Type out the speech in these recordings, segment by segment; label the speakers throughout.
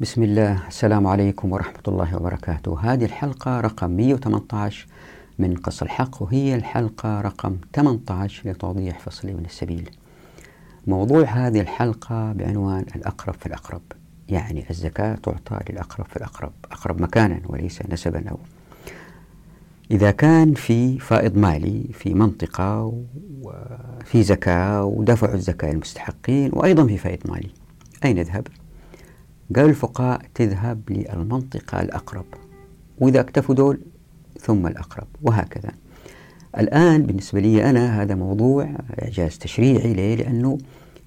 Speaker 1: بسم الله. السلام عليكم ورحمة الله وبركاته. هذه الحلقة رقم 118 من قص الحق وهي الحلقة رقم 18 لتوضيح فصل من السبيل. موضوع هذه الحلقة بعنوان الأقرب في الأقرب يعني الزكاة تعطى للأقرب في الأقرب أقرب مكانا وليس نسبا أو. إذا كان في فائض مالي في منطقة وفي زكاة ودفع الزكاة للمستحقين وأيضا في فائض مالي أين نذهب؟ قال الفقهاء تذهب للمنطقة الأقرب وإذا اكتفوا دول ثم الأقرب وهكذا الآن بالنسبة لي أنا هذا موضوع إعجاز تشريعي ليه؟ لأنه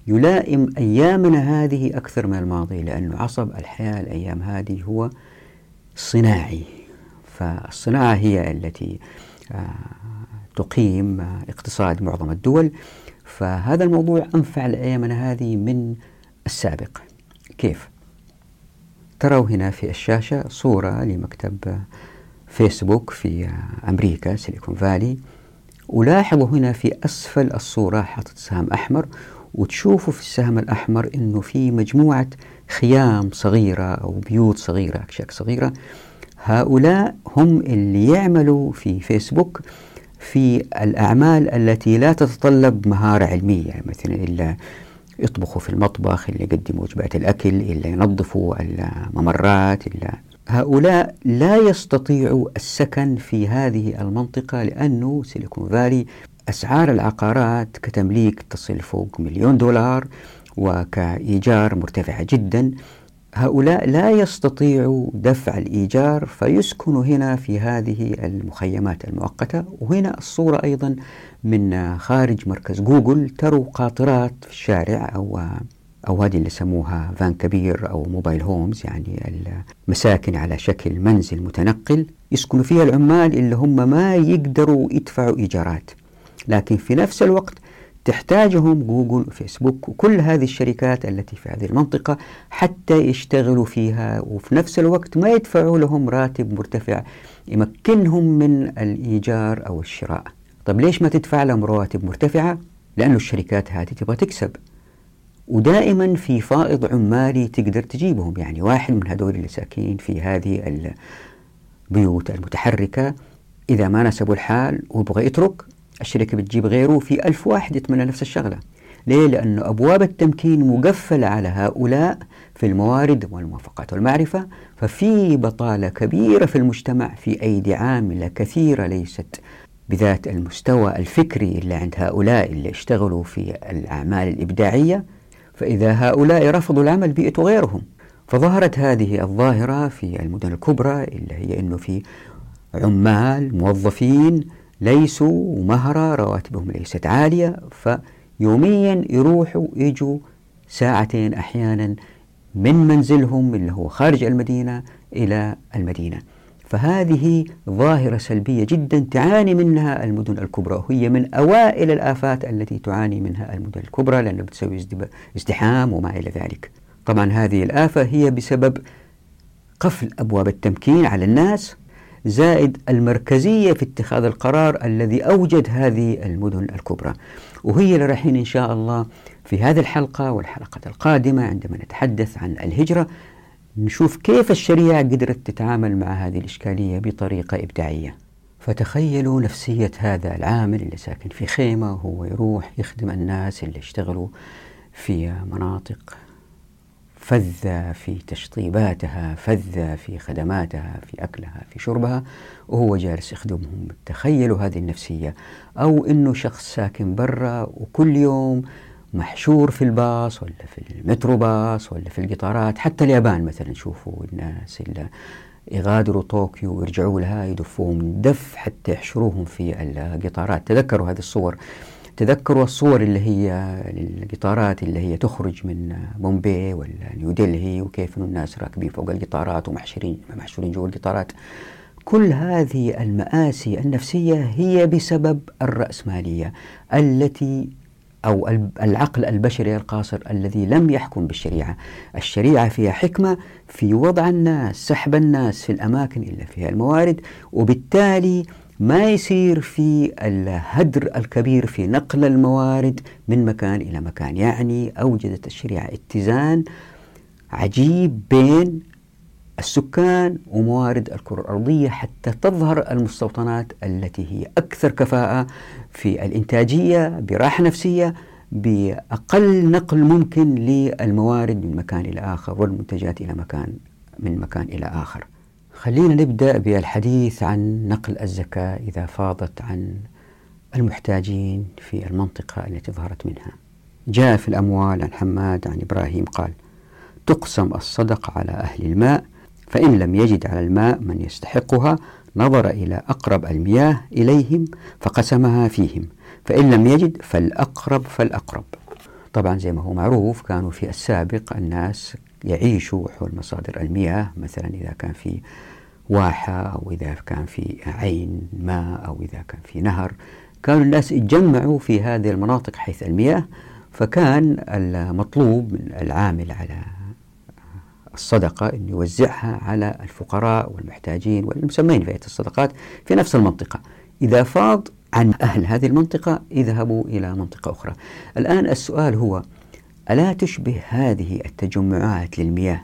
Speaker 1: يلائم أيامنا هذه أكثر من الماضي لأنه عصب الحياة الأيام هذه هو صناعي فالصناعة هي التي آه، تقيم اقتصاد معظم الدول فهذا الموضوع أنفع لأيامنا هذه من السابق كيف؟ تروا هنا في الشاشة صورة لمكتب فيسبوك في أمريكا سيليكون فالي. ولاحظوا هنا في أسفل الصورة حاطط سهم أحمر وتشوفوا في السهم الأحمر أنه في مجموعة خيام صغيرة أو بيوت صغيرة أكشاك صغيرة. هؤلاء هم اللي يعملوا في فيسبوك في الأعمال التي لا تتطلب مهارة علمية مثلا يطبخوا في المطبخ اللي يقدموا وجبات الأكل اللي ينظفوا الممرات اللي هؤلاء لا يستطيعوا السكن في هذه المنطقة لأنه سيليكون فالي أسعار العقارات كتمليك تصل فوق مليون دولار وكإيجار مرتفعة جدا. هؤلاء لا يستطيعوا دفع الإيجار فيسكنوا هنا في هذه المخيمات المؤقتة. وهنا الصورة أيضا من خارج مركز جوجل تروا قاطرات في الشارع أو أو هذه اللي يسموها فان كبير أو mobile homes يعني المساكن على شكل منزل متنقل يسكنوا فيها العمال اللي هم ما يقدروا يدفعوا إيجارات. لكن في نفس الوقت تحتاجهم جوجل وفيسبوك وكل هذه الشركات التي في هذه المنطقة حتى يشتغلوا فيها وفي نفس الوقت ما يدفعوا لهم راتب مرتفع يمكنهم من الإيجار أو الشراء. طب ليش ما تدفع لهم رواتب مرتفعة؟ لأن الشركات هذه تبغى تكسب ودائما في فائض عمالي تقدر تجيبهم يعني واحد من هذول اللي ساكنين في هذه البيوت المتحركة إذا ما نسبوا الحال ويبغى يترك الشركة بتجيب غيره في ألف واحد يتمنى نفس الشغلة ليه؟ لأن أبواب التمكين مقفلة على هؤلاء في الموارد والموافقات والمعرفة ففي بطالة كبيرة في المجتمع في أيدي عاملة كثيرة ليست بذات المستوى الفكري اللي عند هؤلاء اللي اشتغلوا في الأعمال الإبداعية فإذا هؤلاء رفضوا العمل بيئتوا غيرهم. فظهرت هذه الظاهرة في المدن الكبرى اللي هي أنه في عمال موظفين ليسوا مهرة رواتبهم ليست عالية فيوميا يروحوا يجوا ساعتين أحيانا من منزلهم اللي هو خارج المدينة إلى المدينة. فهذه ظاهرة سلبية جدا تعاني منها المدن الكبرى وهي من أوائل الآفات التي تعاني منها المدن الكبرى لأنها بتسوي ازدحام وما إلى ذلك. طبعا هذه الآفة هي بسبب قفل أبواب التمكين على الناس زائد المركزية في اتخاذ القرار الذي أوجد هذه المدن الكبرى. وهي اللي رايحين إن شاء الله في هذه الحلقة والحلقة القادمة عندما نتحدث عن الهجرة نشوف كيف الشريعة قدرت تتعامل مع هذه الإشكالية بطريقة إبداعية. فتخيلوا نفسية هذا العامل اللي ساكن في خيمة وهو يروح يخدم الناس اللي يشتغلوا في مناطق فذة في تشطيباتها فذة في خدماتها في أكلها في شربها وهو جالس يخدمهم. تخيلوا هذه النفسية. أو أنه شخص ساكن برا وكل يوم محشور في الباص ولا في المترو باص ولا في القطارات. حتى اليابان مثلا شوفوا الناس اللي يغادروا طوكيو ويرجعوا لها يدفوهم دف حتى يحشروهم في القطارات. تذكروا هذه الصور؟ تذكروا الصور اللي هي القطارات اللي هي تخرج من بومبي ولا نيودلهي وكيف الناس راكبين فوق القطارات ومحشرين محشورين جوا القطارات. كل هذه المآسي النفسية هي بسبب الرأسمالية التي أو العقل البشري القاصر الذي لم يحكم بالشريعة. الشريعة فيها حكمة في وضع الناس سحب الناس في الأماكن اللي فيها الموارد وبالتالي ما يصير في الهدر الكبير في نقل الموارد من مكان إلى مكان. يعني أوجدت الشريعة اتزان عجيب بين السكان وموارد الكرة الأرضية حتى تظهر المستوطنات التي هي أكثر كفاءة في الإنتاجية براحة نفسية بأقل نقل ممكن للموارد من مكان إلى آخر والمنتجات إلى مكان من مكان إلى آخر. خلينا نبدأ بالحديث عن نقل الزكاة إذا فاضت عن المحتاجين في المنطقة التي ظهرت منها. جاء في الأموال عن حماد عن إبراهيم قال تقسم الصدقة على أهل الماء فإن لم يجد على الماء من يستحقها نظر إلى أقرب المياه إليهم فقسمها فيهم. فإن لم يجد فالأقرب فالأقرب. طبعا زي ما هو معروف كانوا في السابق الناس يعيشوا حول مصادر المياه مثلا إذا كان في واحة أو إذا كان في عين ماء أو إذا كان في نهر. كانوا الناس يتجمعوا في هذه المناطق حيث المياه فكان المطلوب من العامل على الصدقة أن يوزعها على الفقراء والمحتاجين والمسمين في الصدقات في نفس المنطقة. إذا فاض عن أهل هذه المنطقة يذهبوا إلى منطقة أخرى. الآن السؤال هو ألا تشبه هذه التجمعات للمياه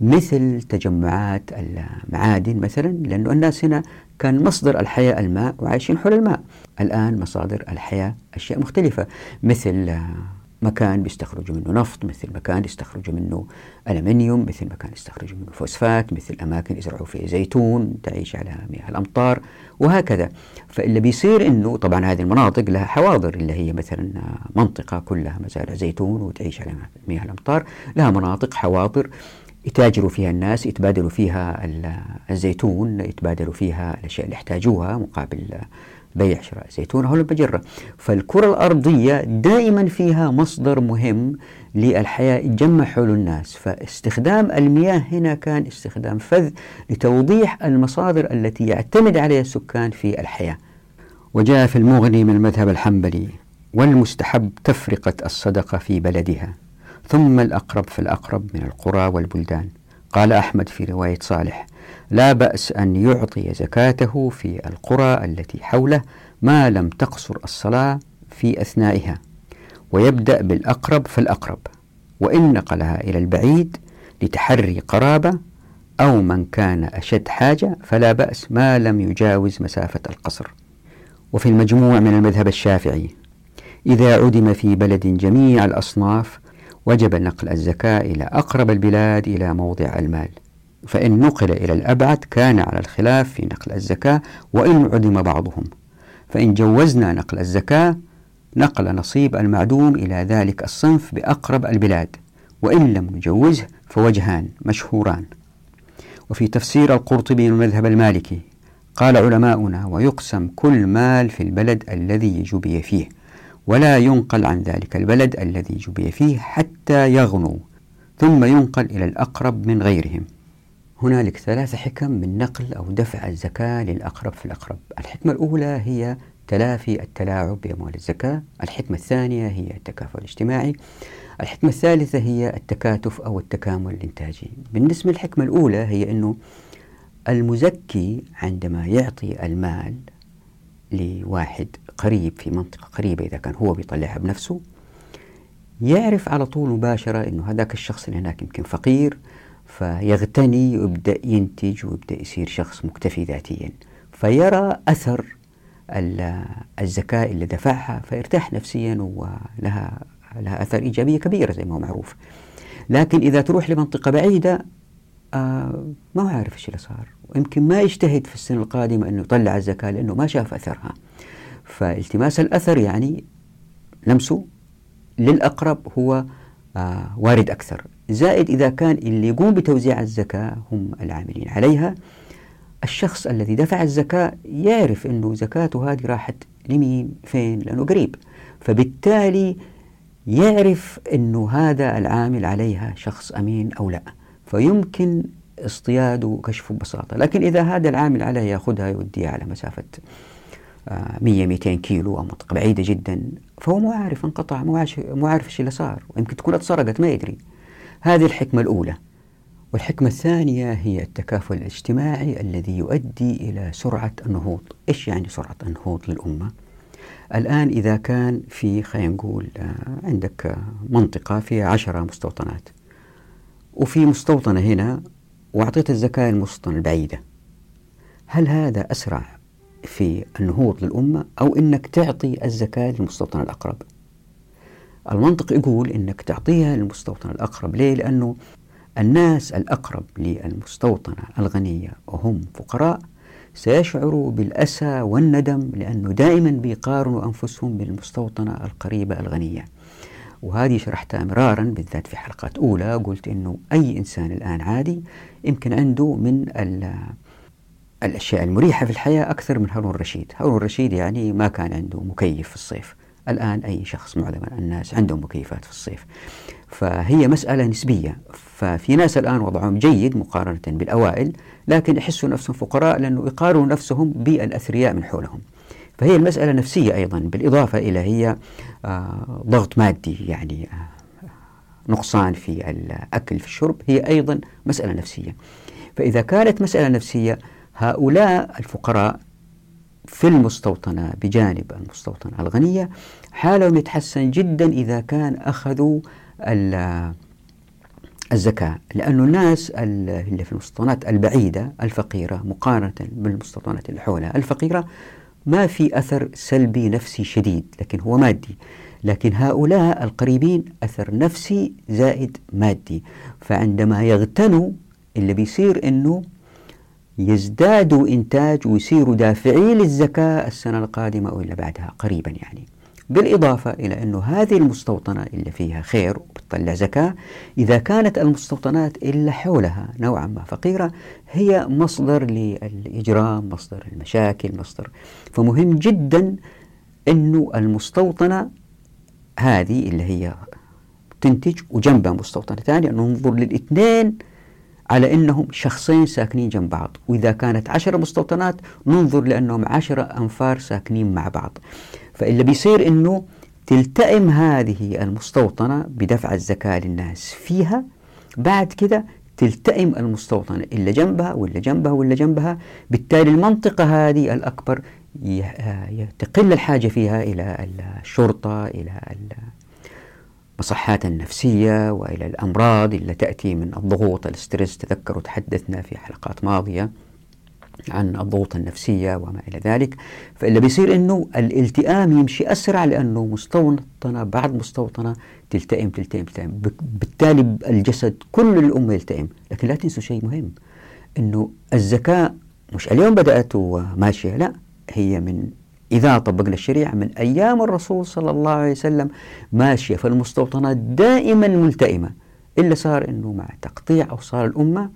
Speaker 1: مثل تجمعات المعادن مثلا؟ لأن الناس هنا كان مصدر الحياة الماء وعايشين حول الماء. الآن مصادر الحياة أشياء مختلفة مثل مكان بيستخرجوا منه نفط مثل مكان يستخرجوا منه ألمنيوم مثل مكان يستخرجوا منه فوسفات مثل أماكن يزرعوا فيها زيتون تعيش على مياه الأمطار وهكذا. فاللي بيصير أنه طبعا هذه المناطق لها حواضر اللي هي مثلا منطقة كلها مزارع زيتون وتعيش على مياه الأمطار لها مناطق حواضر يتاجروا فيها الناس يتبادلوا فيها الزيتون يتبادلوا الأشياء اللي يحتاجوها مقابل بيع شراء زيتون. أو المجرة فالكرة الأرضية دائما فيها مصدر مهم للحياة يتجمع حول الناس. فاستخدام المياه هنا كان استخدام فذ لتوضيح المصادر التي يعتمد عليها السكان في الحياة. وجاء في المغني من المذهب الحنبلي والمستحب تفرقة الصدقة في بلدها ثم الأقرب فالأقرب من القرى والبلدان. قال أحمد في رواية صالح لا بأس أن يعطي زكاته في القرى التي حوله ما لم تقصر الصلاة في أثنائها ويبدأ بالأقرب فالأقرب وإن نقلها إلى البعيد لتحري قرابة أو من كان أشد حاجة فلا بأس ما لم يجاوز مسافة القصر. وفي المجموع من المذهب الشافعي إذا عدم في بلد جميع الأصناف وجب نقل الزكاة إلى أقرب البلاد إلى موضع المال. فإن نقل إلى الأبعد كان على الخلاف في نقل الزكاة وإن عدم بعضهم. فإن جوزنا نقل الزكاة نقل نصيب المعدوم إلى ذلك الصنف بأقرب البلاد وإن لم نجوزه فوجهان مشهوران. وفي تفسير القرطبي المذهب المالكي قال علماؤنا ويقسم كل مال في البلد الذي جبي فيه ولا ينقل عن ذلك البلد الذي جبي فيه حتى يغنوا ثم ينقل إلى الأقرب من غيرهم. هنالك ثلاث حكم من نقل أو دفع الزكاة للأقرب في الأقرب. الحكمة الأولى هي تلافي التلاعب بأموال الزكاة. الحكمة الثانية هي التكافل الاجتماعي. الحكمة الثالثة هي التكاتف أو التكامل الإنتاجي. بالنسبة للحكمة الأولى هي أنه المزكي عندما يعطي المال لواحد قريب في منطقة قريبة إذا كان هو بيطلعها بنفسه يعرف على طول مباشرة أنه هذاك الشخص اللي هناك يمكن فقير فيغتني ويبدأ ينتج ويبدأ يصير شخص مكتفي ذاتيا. فيرى أثر الزكاة اللي دفعها فيرتاح نفسيا ولها لها أثر إيجابية كبيرة زي ما هو معروف. لكن إذا تروح لمنطقة بعيدة آه ما هو عارف إيش اللي صار. ويمكن ما يجتهد في السنة القادمة أنه يطلع الزكاة لأنه ما شاف أثرها. فالتماس الأثر يعني لمسه للأقرب هو آه وارد أكثر. زائد إذا كان اللي يقوم بتوزيع الزكاة هم العاملين عليها. الشخص الذي دفع الزكاة يعرف أنه زكاته هذه راحت لمين؟ فين لأنه قريب. فبالتالي يعرف أنه هذا العامل عليها شخص أمين أو لا. فيمكن اصطياده وكشفه ببساطة. لكن إذا هذا العامل عليها يأخذها يوديها على مسافة 100 آه، 200 كيلو أو منطقة بعيدة جدا فهو مو عارف انقطع مو عارف إيش اللي صار. ويمكن تكون أتسرقت ما يدري. هذه الحكمة الأولى. والحكمة الثانية هي التكافل الاجتماعي الذي يؤدي إلى سرعة النهوض. إيش يعني سرعة النهوض للأمة؟ الآن إذا كان في خلينا نقول آه، عندك منطقة فيها عشرة مستوطنات وفي مستوطنة هنا وأعطيت الزكاة للمستوطنة البعيدة هل هذا أسرع في النهوض للأمة أو أنك تعطي الزكاة للمستوطن الأقرب؟ المنطق يقول أنك تعطيها للمستوطن الأقرب. ليه؟ لأنه الناس الأقرب للمستوطنة الغنية وهم فقراء سيشعروا بالأسى والندم لأنه دائما بيقارنوا أنفسهم بالمستوطنة القريبة الغنية. وهذه شرحتها مرارا بالذات في حلقات أولى. قلت أنه أي إنسان الآن عادي يمكن عنده من الأشياء المريحة في الحياة أكثر من هارون الرشيد هارون الرشيد يعني ما كان عنده مكيف في الصيف. الآن أي شخص معظم الناس عندهم مكيفات في الصيف. فهي مسألة نسبية. ففي ناس الآن وضعهم جيد مقارنة بالأوائل لكن يحسوا نفسهم فقراء لأنه يقارنوا نفسهم بالأثرياء من حولهم. فهي المسألة نفسية أيضا بالإضافة إلى هي آه، ضغط مادي يعني آه، نقصان في الأكل في الشرب. هي أيضا مسألة نفسية. فإذا كانت مسألة نفسية هؤلاء الفقراء في المستوطنة بجانب المستوطنة الغنية حالهم يتحسن جدا إذا كان أخذوا الزكاة لأن الناس اللي في المستوطنات البعيدة الفقيرة مقارنة بالمستوطنات اللي حولها الفقيرة ما في أثر سلبي نفسي شديد لكن هو مادي. لكن هؤلاء القريبين أثر نفسي زائد مادي. فعندما يغتنوا اللي بيصير أنه يزدادوا إنتاج ويصيروا دافعين للزكاة السنة القادمة أو إلا بعدها قريبا يعني. بالإضافة إلى أنه هذه المستوطنة اللي فيها خير وبتطلع زكاة إذا كانت المستوطنات اللي حولها نوعا ما فقيرة هي مصدر للإجرام مصدر المشاكل مصدر. فمهم جدا أنه المستوطنة هذه اللي هي تنتج وجنبها مستوطنة ثانية. ننظر للاثنين على أنهم شخصين ساكنين جنب بعض. وإذا كانت عشر مستوطنات ننظر لأنهم عشرة أنفار ساكنين مع بعض. فاللي بيصير أنه تلتئم هذه المستوطنة بدفع الزكاة للناس فيها. بعد كده تلتئم المستوطنة اللي جنبها واللي جنبها واللي جنبها. بالتالي المنطقة هذه الأكبر تقل الحاجة فيها إلى الشرطة إلى المصحات النفسية وإلى الأمراض اللي تأتي من الضغوط الاسترس تذكروا تحدثنا في حلقات ماضية عن الضغوط النفسية وما إلى ذلك. فاللي بيصير أنه الالتئام يمشي أسرع لأنه مستوطنة بعد مستوطنة تلتئم تلتئم تلتئم. بالتالي الجسد كل الأمة يلتئم. لكن لا تنسوا شيء مهم أنه الزكاة مش اليوم بدأت وماشية لا هي من إذا طبقنا الشريعة من أيام الرسول صلى الله عليه وسلم ماشية في المستوطنات دائما ملتئمة. إلا صار أنه مع تقطيع أوصال الأمة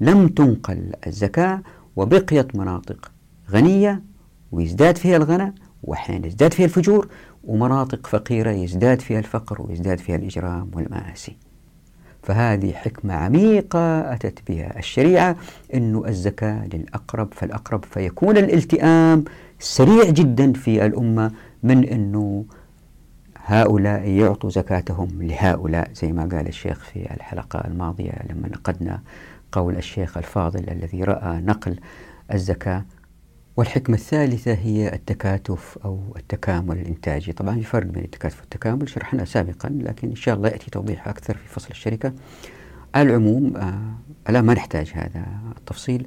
Speaker 1: لم تنقل الزكاة وبقيت مناطق غنية ويزداد فيها الغنى وأحيانا يزداد فيها الفجور ومناطق فقيرة يزداد فيها الفقر ويزداد فيها الإجرام والمآسي. فهذه حكمة عميقة أتت بها الشريعة أن الزكاة للأقرب فالأقرب فيكون الالتئام سريع جدا في الأمة من أنه هؤلاء يعطوا زكاتهم لهؤلاء زي ما قال الشيخ في الحلقة الماضية لما نقدنا قول الشيخ الفاضل الذي رأى نقل الزكاة. والحكمة الثالثة هي التكاتف أو التكامل الإنتاجي. طبعا في فرق بين التكاتف والتكامل شرحنا سابقا لكن إن شاء الله يأتي توضيح أكثر في فصل الشركة. على العموم آه الآن ما نحتاج هذا التفصيل.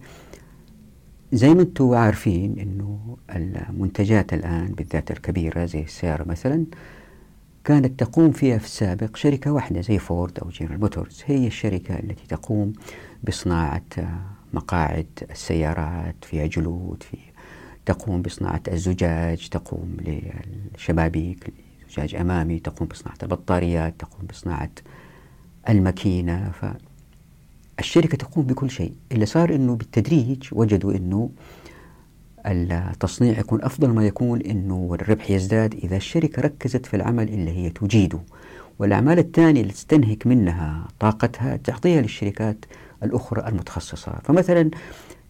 Speaker 1: زي ما أنتم عارفين انه المنتجات الآن بالذات الكبيرة زي السياره مثلا كانت تقوم فيها في السابق شركة واحدة زي فورد أو جنرال موتورز. هي الشركة التي تقوم بصناعة مقاعد السيارات فيها جلود في تقوم بصناعة الزجاج تقوم للشبابيك زجاج أمامي تقوم بصناعة البطاريات تقوم بصناعة الماكينة. ف الشركة تقوم بكل شيء. اللي صار أنه بالتدريج وجدوا أنه التصنيع يكون أفضل ما يكون أنه الربح يزداد إذا الشركة ركزت في العمل اللي هي تجيده. والأعمال الثانية اللي تستنهك منها طاقتها تعطيها للشركات الأخرى المتخصصة. فمثلا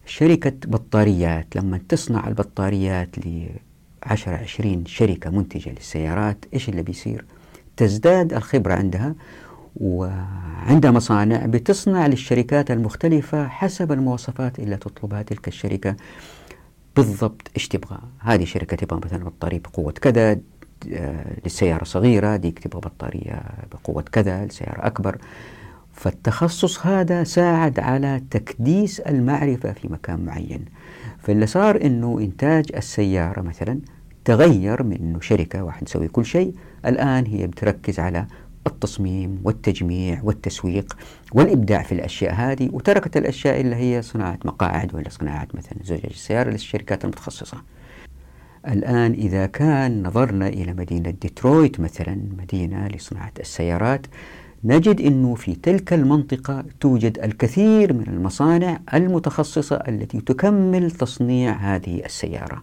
Speaker 1: شركة بطاريات لما تصنع البطاريات ل 10 20 شركة منتجة للسيارات إيش اللي بيصير؟ تزداد الخبرة عندها وعندها مصانع بتصنع للشركات المختلفة حسب المواصفات اللي تطلبها تلك الشركة. بالضبط إيش تبغى. هذه شركة تبغى مثلا بطارية بقوة كذا آه، للسيارة صغيرة ديك تبغى بطارية بقوة كذا لسيارة أكبر. فالتخصص هذا ساعد على تكديس المعرفة في مكان معين. فاللي صار أنه إنتاج السيارة مثلا تغير من أنه شركة واحد تسوي كل شيء الآن هي بتركز على التصميم والتجميع والتسويق والإبداع في الأشياء هذه وتركت الأشياء اللي هي صناعة مقاعد ولا صناعة مثلا زجاج السيارة للشركات المتخصصة. الآن إذا كان نظرنا إلى مدينة ديترويت مثلا مدينة لصناعة السيارات نجد أنه في تلك المنطقة توجد الكثير من المصانع المتخصصة التي تكمل تصنيع هذه السيارة.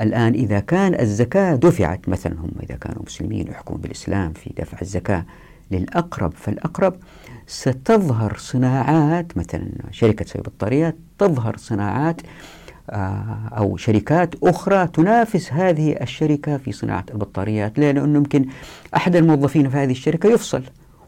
Speaker 1: الآن إذا كان الزكاة دفعت مثلا هم إذا كانوا مسلمين يحكمون بالإسلام في دفع الزكاة للأقرب فالأقرب ستظهر صناعات مثلا شركة سوي بطاريات تظهر صناعات آه، أو شركات أخرى تنافس هذه الشركة في صناعة البطاريات. لأنه يمكن أحد الموظفين في هذه الشركة يفصل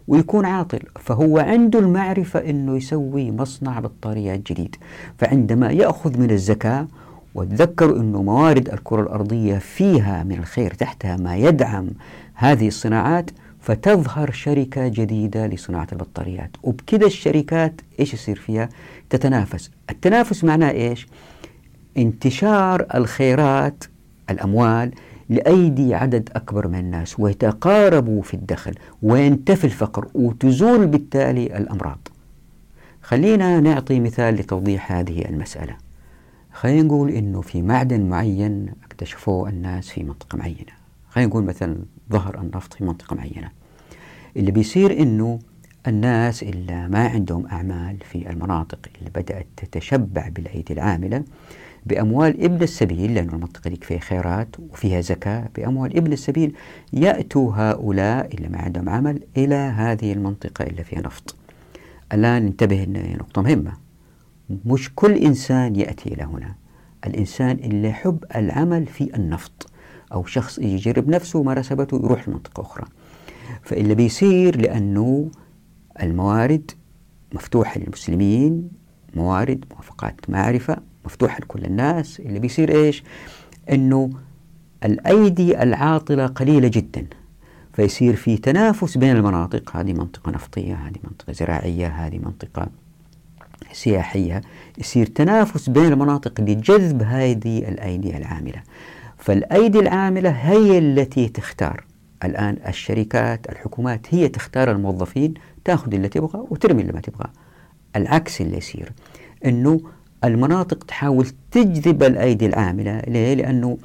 Speaker 1: ويكون عاطل فهو عنده المعرفة أنه يسوي مصنع بطاريات جديد. فعندما يأخذ من الزكاة وتذكروا أنه موارد الكرة الأرضية فيها من الخير تحتها ما يدعم هذه الصناعات فتظهر شركة جديدة لصناعة البطاريات. وبكذا الشركات إيش يصير فيها؟ تتنافس. التنافس معناه إيش؟ انتشار الخيرات الأموال لأيدي عدد أكبر من الناس ويتقاربوا في الدخل وينتفي الفقر وتزول بالتالي الأمراض. خلينا نعطي مثال لتوضيح هذه المسألة. خلينا نقول إنه في معدن معين اكتشفوه الناس في منطقة معينة. خلينا نقول مثلا ظهر النفط في منطقة معينة. اللي بيصير إنه الناس اللي ما عندهم أعمال في المناطق اللي بدأت تتشبع بالأيدي العاملة بأموال ابن السبيل لأن المنطقة دي فيها خيرات وفيها زكاة بأموال ابن السبيل يأتوا هؤلاء اللي ما عندهم عمل إلى هذه المنطقة اللي فيها نفط. الآن انتبه نقطة مهمة. مش كل إنسان يأتي إلى هنا. الإنسان اللي يحب العمل في النفط. أو شخص يجرب نفسه ما رسبته يروح لمنطقة أخرى. فاللي بيصير لأنه الموارد مفتوحة للمسلمين موارد موافقات معرفة مفتوحة لكل الناس. اللي بيصير إيش؟ أنه الأيدي العاطلة قليلة جدا. فيصير في تنافس بين المناطق. هذه منطقة نفطية هذه منطقة زراعية هذه منطقة سياحية يصير تنافس بين المناطق لجذب هذه الأيدي العاملة. فالأيدي العاملة هي التي تختار. الآن الشركات الحكومات هي تختار الموظفين تأخذ اللي تبغى وترمي اللي ما تبغى. العكس اللي يصير أنه المناطق تحاول تجذب الأيدي العاملة. ليه؟ لأنه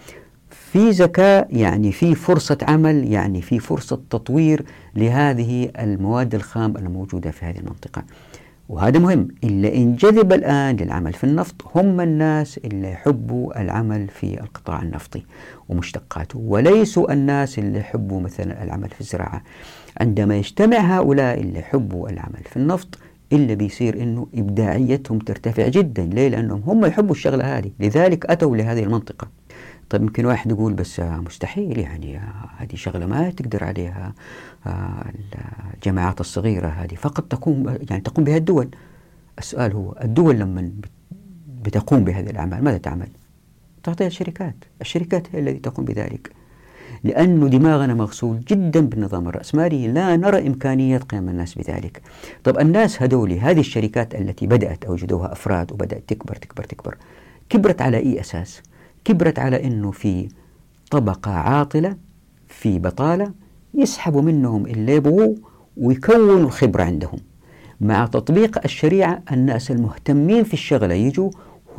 Speaker 1: في ذكاء يعني في فرصة عمل يعني في فرصة تطوير لهذه المواد الخام الموجودة في هذه المنطقة. وهذا مهم إلا إن جذب الآن للعمل في النفط هم الناس اللي يحبوا العمل في القطاع النفطي ومشتقاته وليسوا الناس اللي يحبوا مثلا العمل في الزراعة. عندما يجتمع هؤلاء اللي يحبوا العمل في النفط إلا بيصير أنه إبداعيتهم ترتفع جدا. ليه؟ لأنهم هم يحبوا الشغلة هذه. لذلك أتوا لهذه المنطقة. طيب يمكن واحد يقول بس مستحيل يعني هذه شغلة ما تقدر عليها. الجماعات الصغيرة هذه. فقط تقوم يعني تقوم بها الدول. السؤال هو الدول لما بتقوم بهذه الأعمال ماذا تعمل؟ تعطيها الشركات. الشركات هي التي تقوم بذلك. لأن دماغنا مغسول جدا بالنظام الرأسمالي. لا نرى إمكانية قيام الناس بذلك. طب الناس هذول هذه الشركات التي بدأت أوجدوها أفراد وبدأت تكبر تكبر تكبر كبرت على أي أساس؟ كبرت على أنه في طبقة عاطلة في بطالة يسحبوا منهم اللي يبغوه ويكونوا الخبرة عندهم. مع تطبيق الشريعة الناس المهتمين في الشغلة يجوا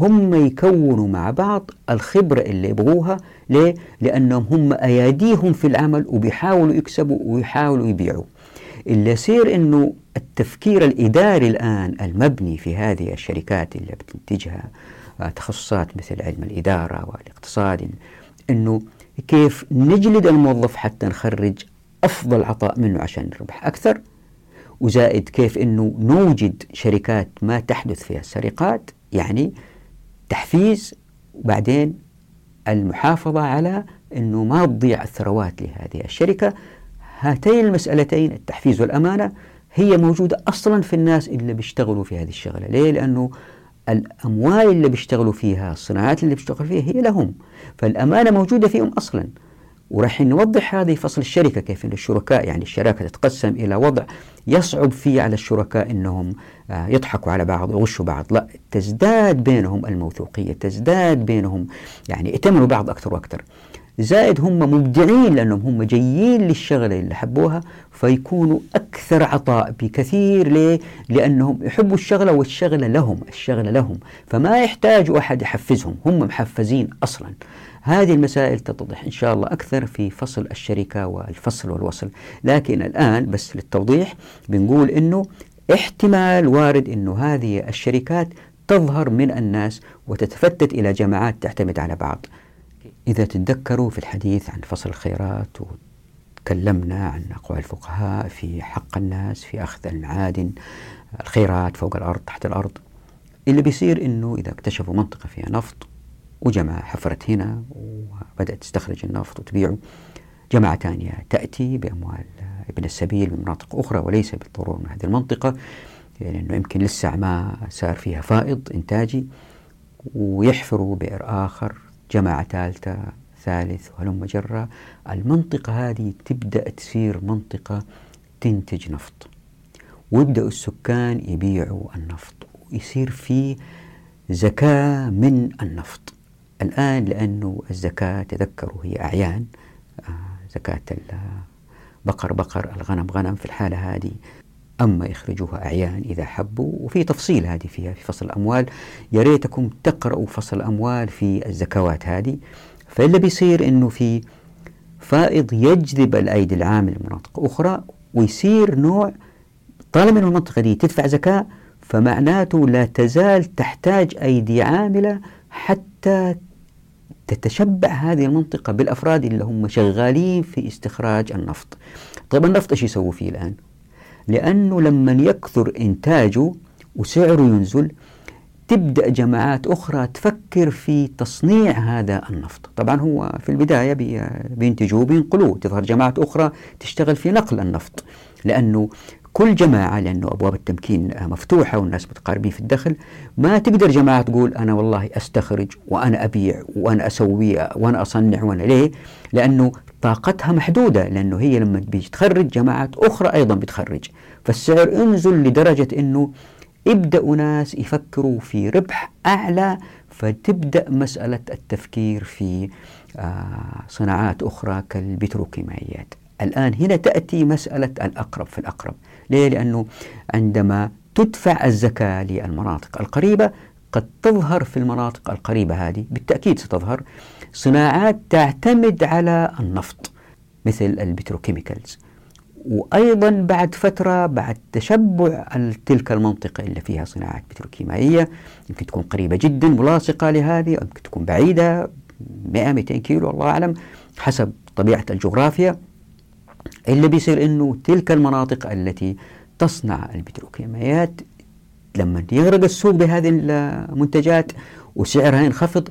Speaker 1: هم يكونوا مع بعض الخبرة اللي يبغوها. ليه؟ لأنهم هم أياديهم في العمل وبيحاولوا يكسبوا ويحاولوا يبيعوا. اللي يصير أنه التفكير الإداري الآن المبني في هذه الشركات اللي بتنتجها آه، تخصصات مثل علم الإدارة والاقتصاد أنه كيف نجلد الموظف حتى نخرج أفضل عطاء منه عشان نربح أكثر وزائد كيف أنه نوجد شركات ما تحدث فيها السرقات يعني تحفيز وبعدين المحافظة على أنه ما تضيع الثروات لهذه الشركة. هاتين المسألتين التحفيز والأمانة هي موجودة أصلا في الناس اللي بيشتغلوا في هذه الشغلة. ليه؟ لأنه الأموال اللي بيشتغلوا فيها الصناعات اللي بيشتغلوا فيها هي لهم فالأمانة موجودة فيهم أصلا. وراح نوضح هذه فصل الشركة كيف أن الشركاء يعني الشراكة تتقسم إلى وضع يصعب فيه على الشركاء أنهم آه، يضحكوا على بعض ويغشوا بعض. لا تزداد بينهم الموثوقية تزداد بينهم يعني يأتمنوا بعض أكثر وأكثر. زائد هم مبدعين لأنهم هم جايين للشغلة اللي حبوها فيكونوا أكثر عطاء بكثير ليه؟ لأنهم يحبوا الشغلة والشغلة لهم الشغلة لهم. فما يحتاجوا أحد يحفزهم هم محفزين أصلا. هذه المسائل تتضح إن شاء الله أكثر في فصل الشركة والفصل والوصل. لكن الآن بس للتوضيح بنقول أنه احتمال وارد أنه هذه الشركات تظهر من الناس وتتفتت إلى جماعات تعتمد على بعض. إذا تتذكروا في الحديث عن فصل الخيرات وتكلمنا عن أقوال الفقهاء في حق الناس في أخذ المعادن الخيرات فوق الأرض تحت الأرض اللي بيصير إنه إذا اكتشفوا منطقة فيها نفط وجماعة حفرت هنا وبدأت تستخرج النفط وتبيعه. جماعة ثانية تأتي بأموال ابن السبيل من مناطق أخرى وليس بالضرورة من هذه المنطقة لأنه يعني يمكن لسه ما صار فيها فائض إنتاجي ويحفروا بئر آخر جماعة ثالثة ثالث وهلم جرة المنطقة هذه تبدأ تصير منطقة تنتج نفط ويبدأ السكان يبيعوا النفط ويصير في زكاة من النفط. الآن لأنه الزكاة تذكروا هي أعيان. آه، زكاة البقر بقر الغنم غنم في الحالة هذه. أما يخرجوها أعيان إذا حبوا وفي تفصيل هذه فيها في فصل الأموال. يا ريتكم تقرأوا فصل الأموال في الزكوات هذه. فاللي بيصير إنه في فائض يجذب الأيدي العامل لمناطق أخرى ويصير نوع طالما أن المنطقة دي تدفع زكاة فمعناته لا تزال تحتاج أيدي عاملة حتى تتشبع هذه المنطقة بالأفراد اللي هم شغالين في استخراج النفط. طيب النفط إيش يسووا فيه الآن؟ لأنه لما يكثر إنتاجه وسعره ينزل تبدأ جماعات أخرى تفكر في تصنيع هذا النفط. طبعا هو في البداية بينتجوه بينقلوه تظهر جماعات أخرى تشتغل في نقل النفط لأنه كل جماعة لأنه أبواب التمكين مفتوحة والناس متقاربين في الدخل ما تقدر جماعة تقول أنا والله أستخرج وأنا أبيع وأنا أسوي وأنا أصنع وأنا ليه؟ لأنه طاقتها محدودة لأنه هي لما بيجي تخرج جماعات أخرى أيضا بتخرج. فالسعر ينزل لدرجة أنه يبدأوا ناس يفكروا في ربح أعلى فتبدأ مسألة التفكير في آه، صناعات أخرى كالبتروكيماويات. الآن هنا تأتي مسألة الأقرب في الأقرب. ليه؟ لأنه عندما تدفع الزكاة للمناطق القريبة قد تظهر في المناطق القريبة هذه بالتأكيد ستظهر صناعات تعتمد على النفط مثل البتروكيميكالز وأيضا بعد فترة بعد تشبع تلك المنطقة اللي فيها صناعات بتروكيمائية يمكن تكون قريبة جدا ملاصقة لهذه أو يمكن تكون بعيدة 100 200 كيلو الله أعلم حسب طبيعة الجغرافيا اللي بيصير أنه تلك المناطق التي تصنع البتروكيماويات لما يغرق السوق بهذه المنتجات وسعرها ينخفض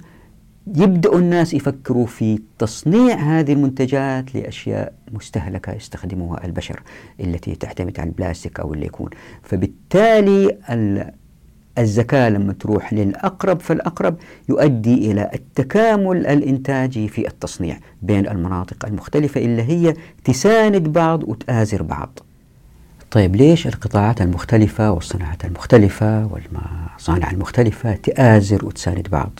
Speaker 1: يبدأ الناس يفكروا في تصنيع هذه المنتجات لأشياء مستهلكة يستخدمها البشر التي تعتمد على البلاستيك أو اللي يكون. فبالتالي الزكاة لما تروح للأقرب فالأقرب يؤدي إلى التكامل الإنتاجي في التصنيع بين المناطق المختلفة اللي هي تساند بعض وتآزر بعض. طيب ليش القطاعات المختلفة والصناعات المختلفة والمصانع المختلفة تآزر وتساند بعض؟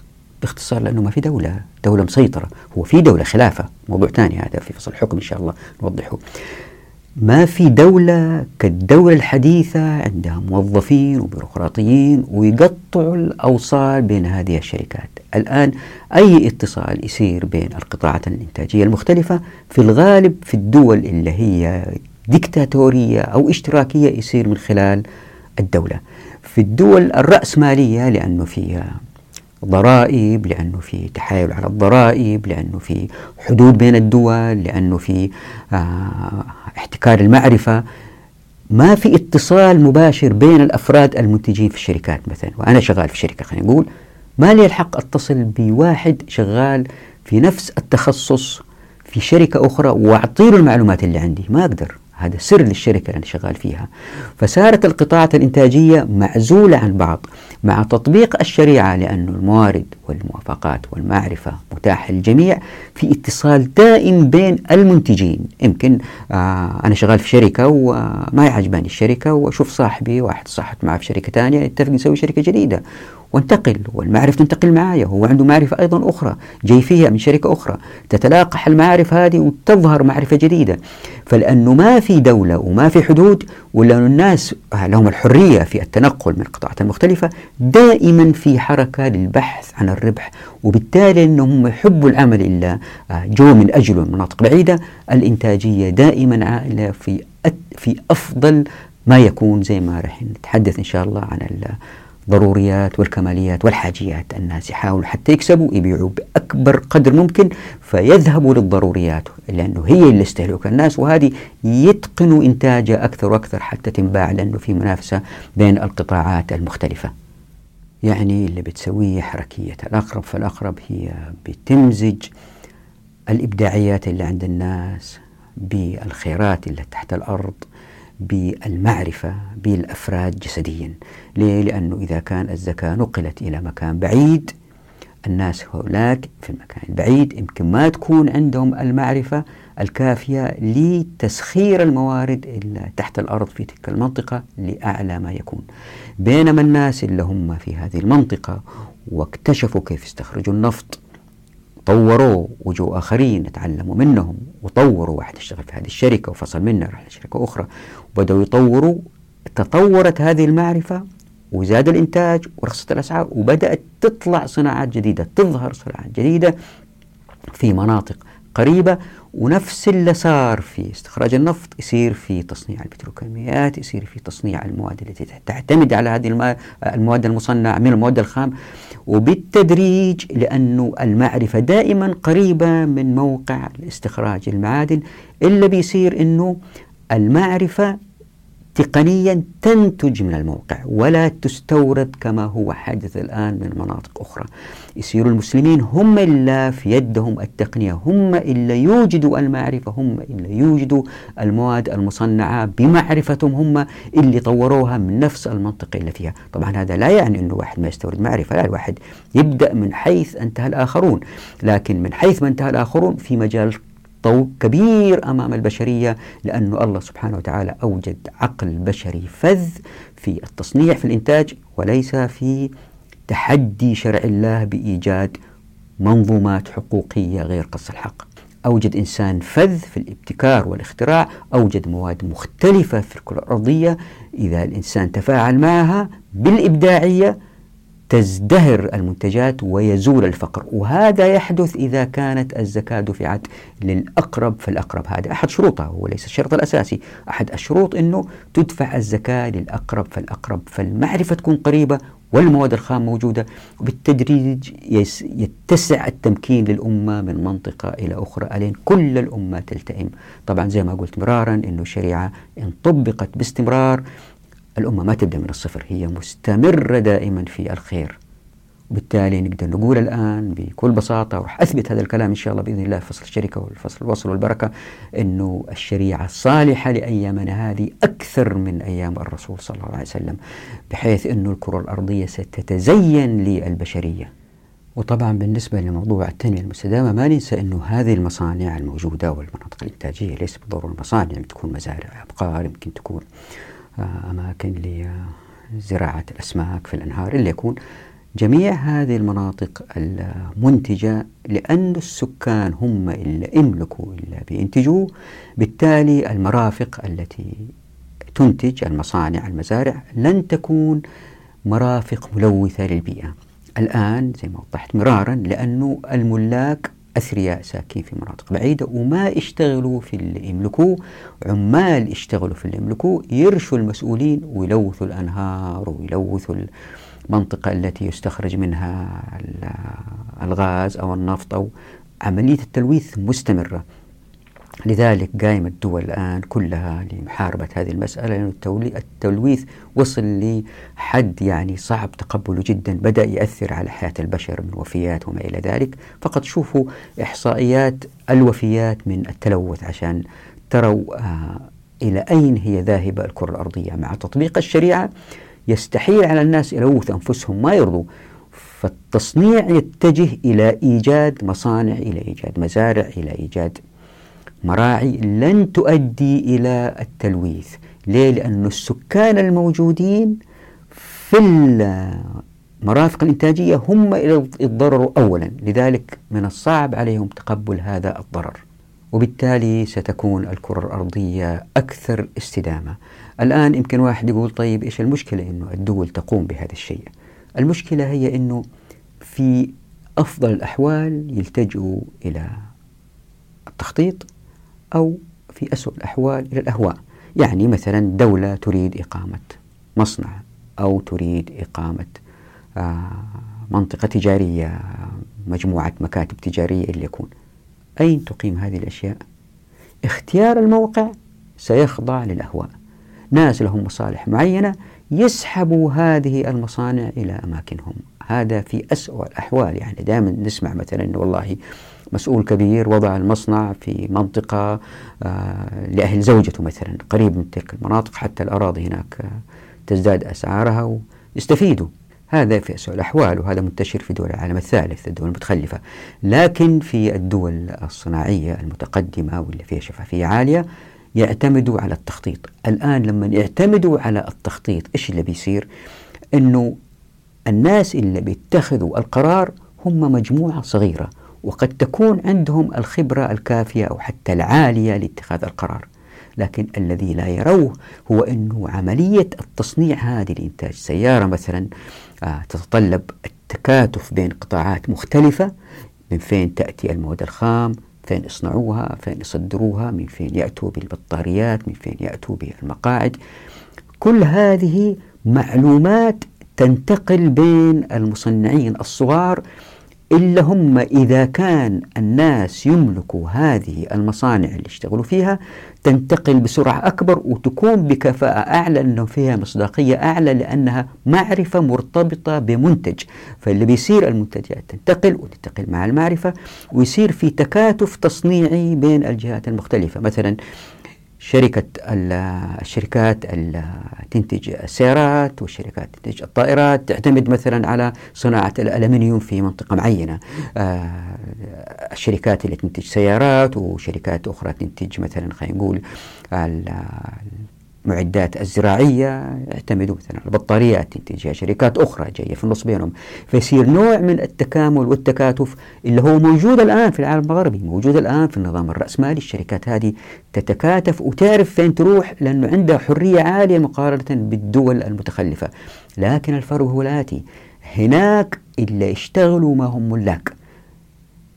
Speaker 1: باختصار لأنه ما في دولة دولة مسيطرة هو في دولة خلافة. موضوع ثاني هذا في فصل الحكم إن شاء الله نوضحه. ما في دولة كالدولة الحديثة عندها موظفين وبيروقراطيين ويقطعوا الأوصال بين هذه الشركات. الآن أي اتصال يصير بين القطاعات الإنتاجية المختلفة في الغالب في الدول اللي هي ديكتاتورية أو اشتراكية يصير من خلال الدولة. في الدول الرأسمالية لأنه فيها ضرائب لأنه في تحايل على الضرائب لأنه في حدود بين الدول لأنه في آه احتكار المعرفة. ما في اتصال مباشر بين الأفراد المنتجين في الشركات مثلا. وأنا شغال في شركة خلينا نقول ما لي الحق أتصل بواحد شغال في نفس التخصص في شركة أخرى وأعطي له المعلومات اللي عندي. ما أقدر. هذا سر للشركة اللي أنا شغال فيها. فصارت القطاعات الإنتاجية معزولة عن بعض مع تطبيق الشريعة لأن الموارد والموافقات والمعرفة متاحة للجميع في اتصال دائم بين المنتجين. يمكن آه أنا شغال في شركة وما يعجبني الشركة وأشوف صاحبي واحد صاحبت معه في شركة ثانية نتفق نسوي شركة جديدة. وانتقل والمعرفة تنتقل معايا هو عنده معرفة أيضا أخرى جاي فيها من شركة أخرى. تتلاقح المعارف هذه وتظهر معرفة جديدة. فلأنه ما في دولة وما في حدود ولأن الناس لهم الحرية في التنقل من القطاعات المختلفة دائما في حركة للبحث عن الربح. وبالتالي أنهم يحبوا العمل إلا جو من أجله من مناطق بعيدة. الإنتاجية دائما عائلة في في أفضل ما يكون زي ما راح نتحدث إن شاء الله عن الضروريات والكماليات والحاجيات الناس يحاولوا حتى يكسبوا يبيعوا بأكبر قدر ممكن فيذهبوا للضروريات لأنه هي اللي استهلك الناس وهذه يتقنوا إنتاجها أكثر وأكثر حتى تنباع لأنه في منافسة بين القطاعات المختلفة. يعني اللي بتسويه حركية الأقرب فالأقرب هي بتمزج الإبداعيات اللي عند الناس بالخيرات اللي تحت الأرض. بالمعرفة بالأفراد جسديا ليه؟ لأنه إذا كان الزكاة نقلت إلى مكان بعيد الناس هؤلاء في المكان البعيد يمكن ما تكون عندهم المعرفة الكافية لتسخير الموارد اللي تحت الأرض في تلك المنطقة لأعلى ما يكون بينما الناس اللي هم في هذه المنطقة واكتشفوا كيف يستخرجوا النفط طوروه وجوا آخرين تعلموا منهم. وطوروا واحد اشتغل في هذه الشركة وفصل منها راح لشركة أخرى. وبدأوا يطوروا تطورت هذه المعرفة وزاد الإنتاج ورخصت الأسعار وبدأت تطلع صناعات جديدة تظهر صناعات جديدة في مناطق قريبة. ونفس اللي صار في استخراج النفط يصير في تصنيع البتروكيماويات يصير في تصنيع المواد التي تعتمد على هذه المواد المصنعة من المواد الخام. وبالتدريج لأنه المعرفة دائما قريبة من موقع استخراج المعادن. إلا بيصير أنه المعرفة تقنيا تنتج من الموقع ولا تستورد كما هو حادث الآن من مناطق أخرى. يصير المسلمين هم اللي في يدهم التقنية هم اللي يوجدوا المعرفة هم اللي يوجدوا المواد المصنعة بمعرفتهم هم اللي طوروها من نفس المنطقة اللي فيها. طبعا هذا لا يعني أنه واحد ما يستورد معرفة لا الواحد يبدأ من حيث انتهى الآخرون. لكن من حيث ما انتهى الآخرون في مجال طوق كبير أمام البشرية لأن الله سبحانه وتعالى أوجد عقل بشري فذ في التصنيع في الإنتاج وليس في تحدي شرع الله بإيجاد منظومات حقوقية غير قص الحق. أوجد إنسان فذ في الابتكار والاختراع أوجد مواد مختلفة في الكرة الأرضية. إذا الإنسان تفاعل معها بالإبداعية تزدهر المنتجات ويزول الفقر. وهذا يحدث إذا كانت الزكاة دفعت للأقرب فالأقرب هذا أحد شروطها هو ليس الشرط الأساسي. أحد الشروط أنه تدفع الزكاة للأقرب فالأقرب فالمعرفة تكون قريبة والمواد الخام موجودة وبالتدريج يتسع التمكين للأمة من منطقة إلى أخرى ألين كل الأمة تلتئم. طبعا زي ما قلت مرارا أنه الشريعة إن طبقت باستمرار الأمة ما تبدأ من الصفر هي مستمرة دائما في الخير. وبالتالي نقدر نقول الآن بكل بساطة وراح أثبت هذا الكلام إن شاء الله بإذن الله في فصل الشركة والفصل الوصل والبركة أنه الشريعة صالحة لأيامنا هذه أكثر من أيام الرسول صلى الله عليه وسلم بحيث أنه الكرة الأرضية ستتزين للبشرية. وطبعا بالنسبة لموضوع التنمية المستدامة ما ننسى أنه هذه المصانع الموجودة والمناطق الإنتاجية ليس بالضرورة مصانع يمكن تكون مزارع أبقار يمكن تكون أماكن لزراعة الأسماك في الأنهار اللي يكون جميع هذه المناطق المنتجة لأن السكان هم اللي يملكوا اللي بينتجوا بالتالي المرافق التي تنتج المصانع المزارع لن تكون مرافق ملوثة للبيئة. الآن زي ما وضحت مرارا لأنه الملاك أثرياء ساكنين في مناطق بعيدة وما يشتغلوا في اللي يملكوه. عمال يشتغلوا في اللي يملكوه يرشوا المسؤولين ويلوثوا الأنهار ويلوثوا المنطقة التي يستخرج منها الغاز أو النفط أو عملية التلويث مستمرة. لذلك قايمة الدول الآن كلها لمحاربة هذه المسألة لأن التلويث وصل لحد يعني صعب تقبله جدا بدأ يأثر على حياة البشر من وفيات وما إلى ذلك. فقط شوفوا إحصائيات الوفيات من التلوث عشان تروا آه إلى أين هي ذاهبة الكرة الأرضية. مع تطبيق الشريعة يستحيل على الناس يلوث أنفسهم ما يرضوا. فالتصنيع يتجه إلى إيجاد مصانع إلى إيجاد مزارع إلى إيجاد مراعي لن تؤدي إلى التلويث. ليه؟ لأن السكان الموجودين في المرافق الإنتاجية هم يتضرروا أولا. لذلك من الصعب عليهم تقبل هذا الضرر. وبالتالي ستكون الكرة الأرضية أكثر استدامة. الآن يمكن واحد يقول طيب إيش المشكلة؟ أنه الدول تقوم بهذا الشيء. المشكلة هي أنه في أفضل الأحوال يلتجئوا إلى التخطيط أو في أسوأ الأحوال إلى الأهواء. يعني مثلا دولة تريد إقامة مصنع أو تريد إقامة آه، منطقة تجارية مجموعة مكاتب تجارية اللي يكون. أين تقيم هذه الأشياء؟ اختيار الموقع سيخضع للأهواء. ناس لهم مصالح معينة يسحبوا هذه المصانع إلى أماكنهم. هذا في أسوأ الأحوال. يعني دائما نسمع مثلا والله مسؤول كبير وضع المصنع في منطقة آه لأهل زوجته مثلا قريب من تلك المناطق حتى الأراضي هناك آه تزداد أسعارها ويستفيدوا. هذا في أسوأ الأحوال وهذا منتشر في دول العالم الثالث الدول المتخلفة. لكن في الدول الصناعية المتقدمة واللي فيها شفافية عالية يعتمدوا على التخطيط. الآن لما يعتمدوا على التخطيط إيش اللي بيصير؟ أنه الناس اللي بيتخذوا القرار هم مجموعة صغيرة. وقد تكون عندهم الخبرة الكافية أو حتى العالية لاتخاذ القرار. لكن الذي لا يروه هو أنه عملية التصنيع هذه الإنتاج سيارة مثلا آه تتطلب التكاتف بين قطاعات مختلفة. من فين تأتي المواد الخام؟ فين يصنعوها فين يصدروها؟ من فين يأتوا بالبطاريات؟ من فين يأتوا بالمقاعد؟ كل هذه معلومات تنتقل بين المصنعين الصغار إلا هم إذا كان الناس يملكوا هذه المصانع اللي يشتغلوا فيها تنتقل بسرعة أكبر وتكون بكفاءة أعلى أنه فيها مصداقية أعلى لأنها معرفة مرتبطة بمنتج. فاللي بيصير المنتجات تنتقل وتنتقل مع المعرفة ويصير في تكاتف تصنيعي بين الجهات المختلفة. مثلا شركة الشركات تنتج السيارات والشركات تنتج الطائرات تعتمد مثلا على صناعة الألمنيوم في منطقة معينة. آه، الشركات اللي تنتج سيارات وشركات أخرى تنتج مثلا خلينا نقول المعدات الزراعية يعتمدوا مثلا على البطاريات تنتجها شركات أخرى جاية في النص بينهم. فيصير نوع من التكامل والتكاتف اللي هو موجود الآن في العالم الغربي موجود الآن في النظام الرأسمالي. الشركات هذه تتكاتف وتعرف فين تروح لأنه عندها حرية عالية مقارنة بالدول المتخلفة. لكن الفرق هو الآتي هناك اللي يشتغلوا ما هم ملاك.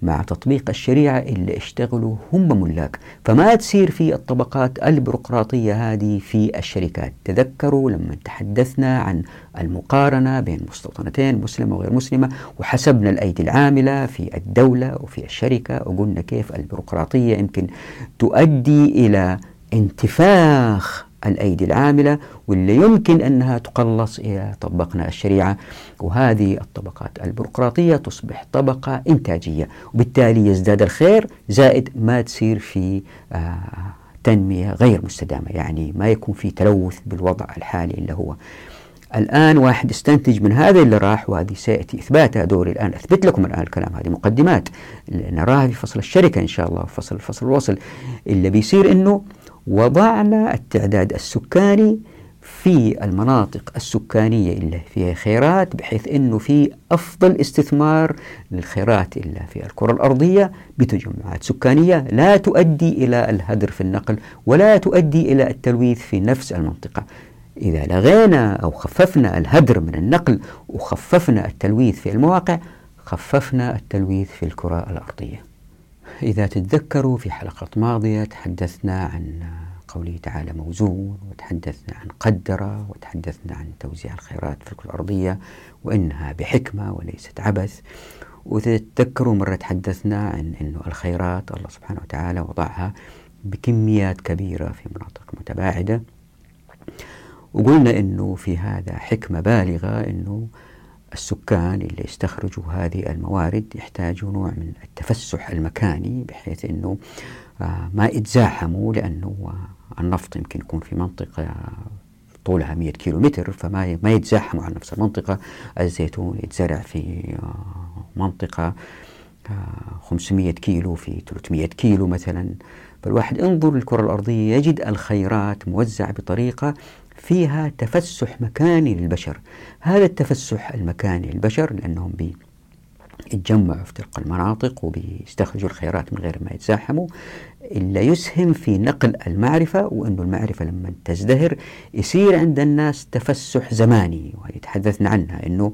Speaker 1: مع تطبيق الشريعة اللي اشتغلوا هم ملاك. فما تصير في الطبقات البيروقراطية هذه في الشركات. تذكروا لما تحدثنا عن المقارنة بين مستوطنتين مسلمة وغير مسلمة وحسبنا الأيدي العاملة في الدولة وفي الشركة وقلنا كيف البيروقراطية يمكن تؤدي إلى انتفاخ الأيدي العاملة واللي يمكن أنها تقلص إذا طبقنا الشريعة. وهذه الطبقات البيروقراطية تصبح طبقة إنتاجية وبالتالي يزداد الخير زائد ما تصير في آه تنمية غير مستدامة يعني ما يكون في تلوث بالوضع الحالي اللي هو. الآن واحد يستنتج من هذا اللي راح وهذه سيأتي إثباتها. دوري الآن أثبت لكم الآن الكلام هذه مقدمات. نراها في فصل الشركة إن شاء الله فصل فصل الوصل. اللي بيصير إنه وضعنا التعداد السكاني في المناطق السكانية اللي فيها خيرات بحيث أنه في أفضل استثمار للخيرات اللي في الكرة الأرضية بتجمعات سكانية لا تؤدي إلى الهدر في النقل ولا تؤدي إلى التلويث في نفس المنطقة. إذا لغينا أو خففنا الهدر من النقل وخففنا التلويث في المواقع خففنا التلويث في الكرة الأرضية. إذا تتذكروا في حلقات ماضية تحدثنا عن قوله تعالى موزون وتحدثنا عن قدر وتحدثنا عن توزيع الخيرات في الكرة الأرضية وإنها بحكمة وليست عبث. وتتذكروا مرة تحدثنا عن أنه الخيرات الله سبحانه وتعالى وضعها بكميات كبيرة في مناطق متباعدة. وقلنا أنه في هذا حكمة بالغة أنه السكان اللي يستخرجوا هذه الموارد يحتاجوا نوع من التفسح المكاني بحيث أنه آه، ما يتزاحموا لأنه النفط يمكن يكون في منطقة طولها 100 كيلو متر فما ما يتزاحموا على نفس المنطقة. الزيتون يتزرع في منطقة 500 كيلو في 300 كيلو مثلا. فالواحد انظر للكرة الأرضية يجد الخيرات موزعة بطريقة فيها تفسح مكاني للبشر. هذا التفسح المكاني للبشر لأنهم بي يتجمعوا في تلك المناطق وبيستخرجوا الخيرات من غير ما يتزاحموا. إلا يسهم في نقل المعرفة وأنه المعرفة لما تزدهر يصير عند الناس تفسح زماني ويتحدثنا عنها. أنه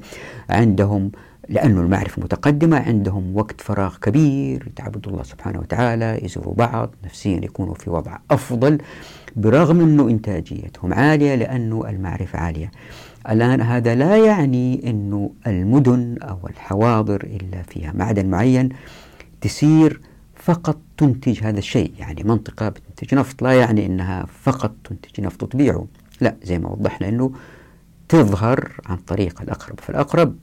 Speaker 1: عندهم لأن المعرفة متقدمة عندهم وقت فراغ كبير يتعبدوا الله سبحانه وتعالى يزوروا بعض نفسيا يكونوا في وضع أفضل. برغم أنه إنتاجيتهم عالية لأنه المعرفة عالية. الآن هذا لا يعني أنه المدن أو الحواضر إلا فيها معدن معين تسير فقط تنتج هذا الشيء. يعني منطقة بتنتج نفط لا يعني أنها فقط تنتج نفط وتبيعه. لا زي ما وضحنا أنه تظهر عن طريق الأقرب. فالأقرب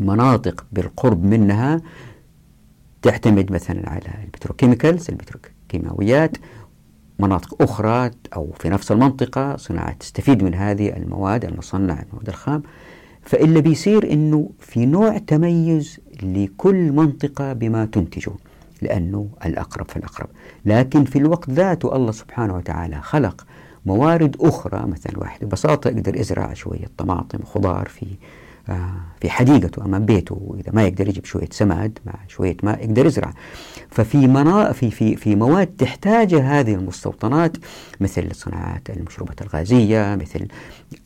Speaker 1: مناطق بالقرب منها تعتمد مثلا على البتروكيميكالز البتروكيماويات مناطق أخرى أو في نفس المنطقة صناعة تستفيد من هذه المواد المصنعة المواد الخام. فإلا بيصير أنه في نوع تميز لكل منطقة بما تنتجه لأنه الأقرب فالأقرب. لكن في الوقت ذاته الله سبحانه وتعالى خلق موارد أخرى مثلا واحد ببساطة يقدر يزرع شوية طماطم وخضار في في حديقته أمام بيته وإذا ما يقدر يجيب شوية سماد مع شوية ماء يقدر يزرع. ففي منا في في في مواد تحتاج هذه المستوطنات مثل صناعات المشروبات الغازية مثل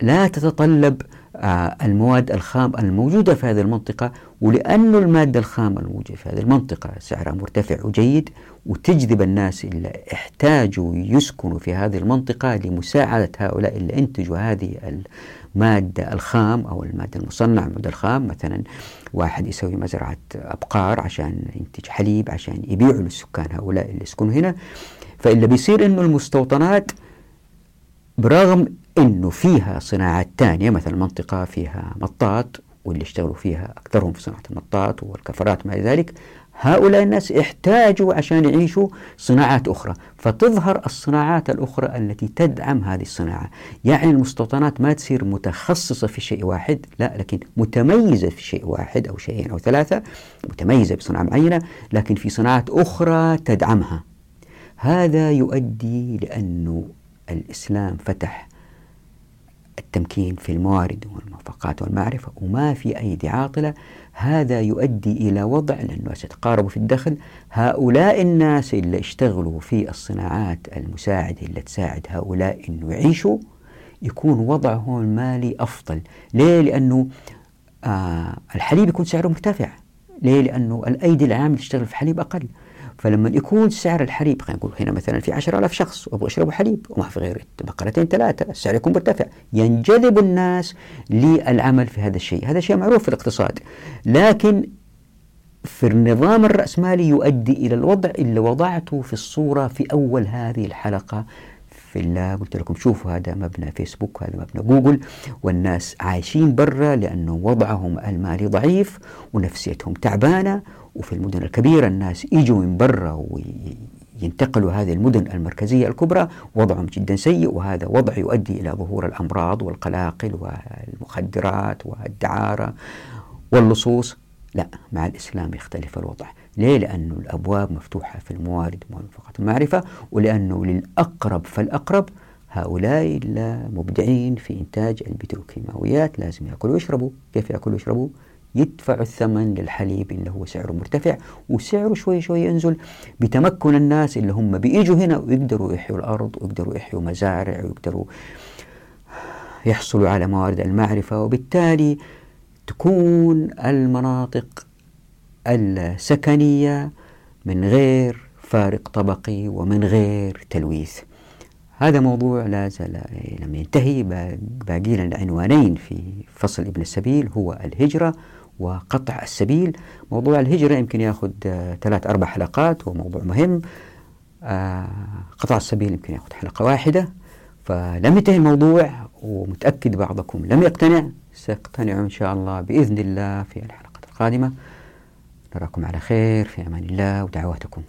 Speaker 1: لا تتطلب آه، المواد الخام الموجودة في هذه المنطقة ولأن المادة الخام الموجودة في هذه المنطقة سعرها مرتفع وجيد وتجذب الناس اللي احتاجوا يسكنوا في هذه المنطقة لمساعدة هؤلاء اللي انتجوا هذه المادة الخام أو المادة المصنعة المادة الخام مثلا واحد يسوي مزرعة أبقار عشان ينتج حليب عشان يبيعوا للسكان هؤلاء اللي يسكنوا هنا. فإلا بيصير إنه المستوطنات برغم إنه فيها صناعات ثانية مثلا منطقة فيها مطاط واللي يشتغلوا فيها أكثرهم في صناعة المطاط والكفرات ما ذلك هؤلاء الناس احتاجوا عشان يعيشوا صناعات أخرى. فتظهر الصناعات الأخرى التي تدعم هذه الصناعة. يعني المستوطنات ما تصير متخصصة في شيء واحد لا لكن متميزة في شيء واحد أو شيئين أو ثلاثة متميزة بصناعة معينة لكن في صناعات أخرى تدعمها. هذا يؤدي لأنه الإسلام فتح التمكين في الموارد والموافقات والمعرفة وما في أيدي عاطلة. هذا يؤدي إلى وضع لأنه سيتقاربوا في الدخل. هؤلاء الناس اللي اشتغلوا في الصناعات المساعدة اللي تساعد هؤلاء أنه يعيشوا يكون وضعهم المالي أفضل. ليه؟ لأنه آه الحليب يكون سعره مرتفع. ليه؟ لأنه الأيدي العاملة تشتغل في حليب أقل. فلما يكون سعر الحليب خلينا نقول هنا مثلا في 10000 شخص وابغوا يشربوا حليب وما في غير بقرتين ثلاثة السعر يكون مرتفع. ينجذب الناس للعمل في هذا الشيء. هذا شيء معروف في الاقتصاد. لكن في النظام الرأسمالي يؤدي إلى الوضع اللي وضعته في الصورة في أول هذه الحلقة. في الله قلت لكم شوفوا هذا مبنى فيسبوك هذا مبنى جوجل. والناس عايشين برا لأنه وضعهم المالي ضعيف ونفسيتهم تعبانة وفي المدن الكبيرة الناس يجوا من برا وينتقلوا هذه المدن المركزية الكبرى وضعهم جدا سيء وهذا وضع يؤدي إلى ظهور الأمراض والقلاقل والمخدرات والدعارة واللصوص لا مع الإسلام يختلف الوضع ليه؟ لأنه الأبواب مفتوحة في الموارد ومنفقة المعرفة ولأنه للأقرب فالأقرب هؤلاء المبدعين في إنتاج البتروكيماويات لازم يأكلوا ويشربوا كيف يأكلوا ويشربوا؟ يدفع الثمن للحليب اللي هو سعره مرتفع وسعره شوي شوي ينزل بتمكن الناس اللي هم بيجوا هنا ويقدروا يحيوا الأرض ويقدروا يحيوا مزارع ويقدروا يحصلوا على موارد المعرفة وبالتالي تكون المناطق السكنية من غير فارق طبقي ومن غير تلويث. هذا موضوع لا زال لم ينتهي. باقي لنا عنوانين في فصل ابن السبيل هو الهجرة. وقطع السبيل. موضوع الهجرة يمكن يأخذ ثلاث أربع حلقات هو موضوع مهم. آه قطع السبيل يمكن يأخذ حلقة واحدة. فلم ينتهي الموضوع ومتأكد بعضكم لم يقتنع سيقتنعوا إن شاء الله بإذن الله في الحلقة القادمة. نراكم على خير في أمان الله ودعواتكم.